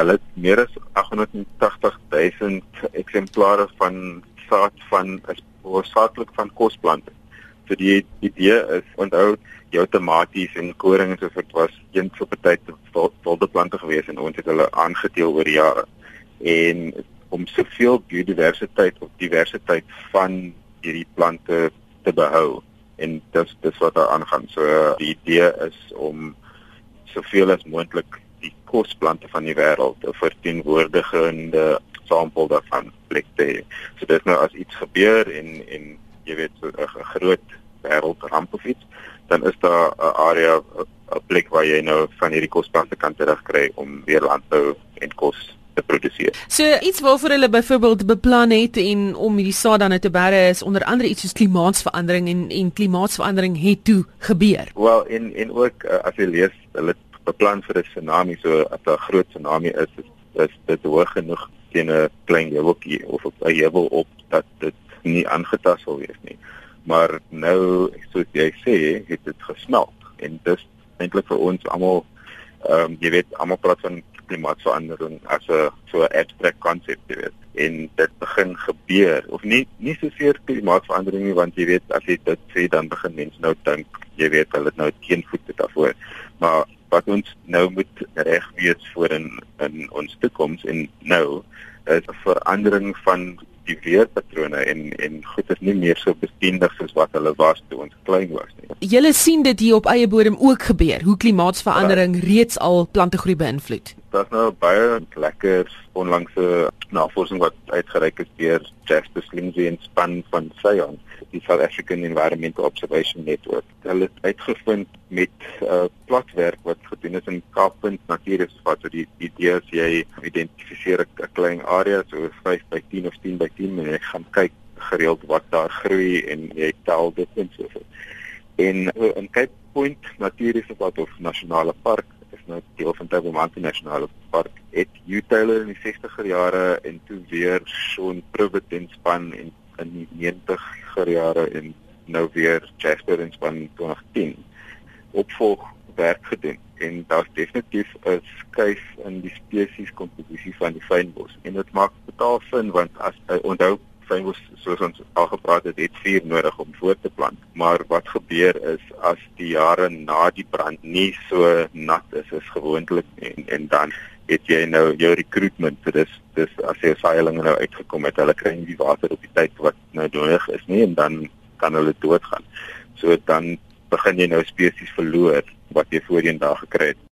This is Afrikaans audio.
Hulle het meer as 880 000 eksemplare van saad van is hoofsaaklik van kosplante. So die idee is onthou jou tomaties en koring en so voort was eens op 'n tyd wilde plante gewees en ons het hulle aangeteel oor jare en om soveel biodiversiteit of diversiteit van hierdie plante te behou en dis dis wat daar aangaan. So die idee is om soveel as moontlik kosplante van die wêreld 'n verteenwoordigende sampel daarvan plek te hê. So dis nou as iets gebeur en en jy weet so 'n groot wêreldramp of iets, dan is daar 'n area 'n plek waar jy nou van hierdie kosplante kan terugkry om weer landbou en kos te produseer. So iets waarvoor hulle byvoorbeeld beplan het en om hierdie saad dan te bære is onder andere iets soos klimaatsverandering en en klimaatsverandering het toe gebeur. Wel en en ook uh, as jy lees hulle beplan vir 'n tsunami so as 'n groot tsunami is is, is dit hoog genoeg teen 'n klein heuweltjie of 'n heuwel op dat dit nie aangetast sal wees nie. Maar nou soos jy sê, het dit gesmelt. En dis eintlik vir ons almal ehm um, jy weet almal praat van klimaatsverandering as 'n so 'n abstract konsep jy weet. En dit begin gebeur of nie nie soseer klimaatsverandering nie want jy weet as jy dit sê dan begin mense nou dink jy weet hulle het nou teenvoete daarvoor. Maar wat ons nou moet reg wees voor in in ons toekoms en nou is 'n verandering van die weerpatrone en en goed is nie meer so bestendig soos wat hulle was toe ons klein was nie. Julle sien dit hier op eie bodem ook gebeur, hoe klimaatsverandering ja. reeds al plantegroei beïnvloed. Daar's nou baie lekker onlangse navorsing wat uitgereik is deur Jasper Slimsey en span van Sion die South African Environmental Observation Network. Hulle het uitgevind met uh, platwerk wat gedoen is in Kaappunt Natuurreservaat. So die idee is jy identifiseer 'n klein area so 5 by 10 of 10 by 10 en jy gaan kyk gereeld wat daar groei en jy tel dit en so voort. En uh, in Cape Point Natuurreservaat of Nasionale Park is nou deel van Tabomanti Nasionale Park. Het Hugh Taylor in die 60er jare en toe weer Sean Privet en span en in die 90er jare en nou weer Jasper in span 2010 opvolg werk gedoen en daar's definitief 'n skuif in die spesies komposisie van die fynbos en dit maak totaal sin want as uh, onthou fynbos soos ons al gepraat het het vuur nodig om voort te plant. Maar wat gebeur is as die jare na die brand nie so nat is as gewoonlik en en dan het jy nou jou recruitment dis dis as jy saailinge nou uitgekom het hulle kry nie die water op die tyd wat nou nodig is nie en dan kan hulle doodgaan. So dan begin jy nou spesies verloor wat jy voorheen daar gekry het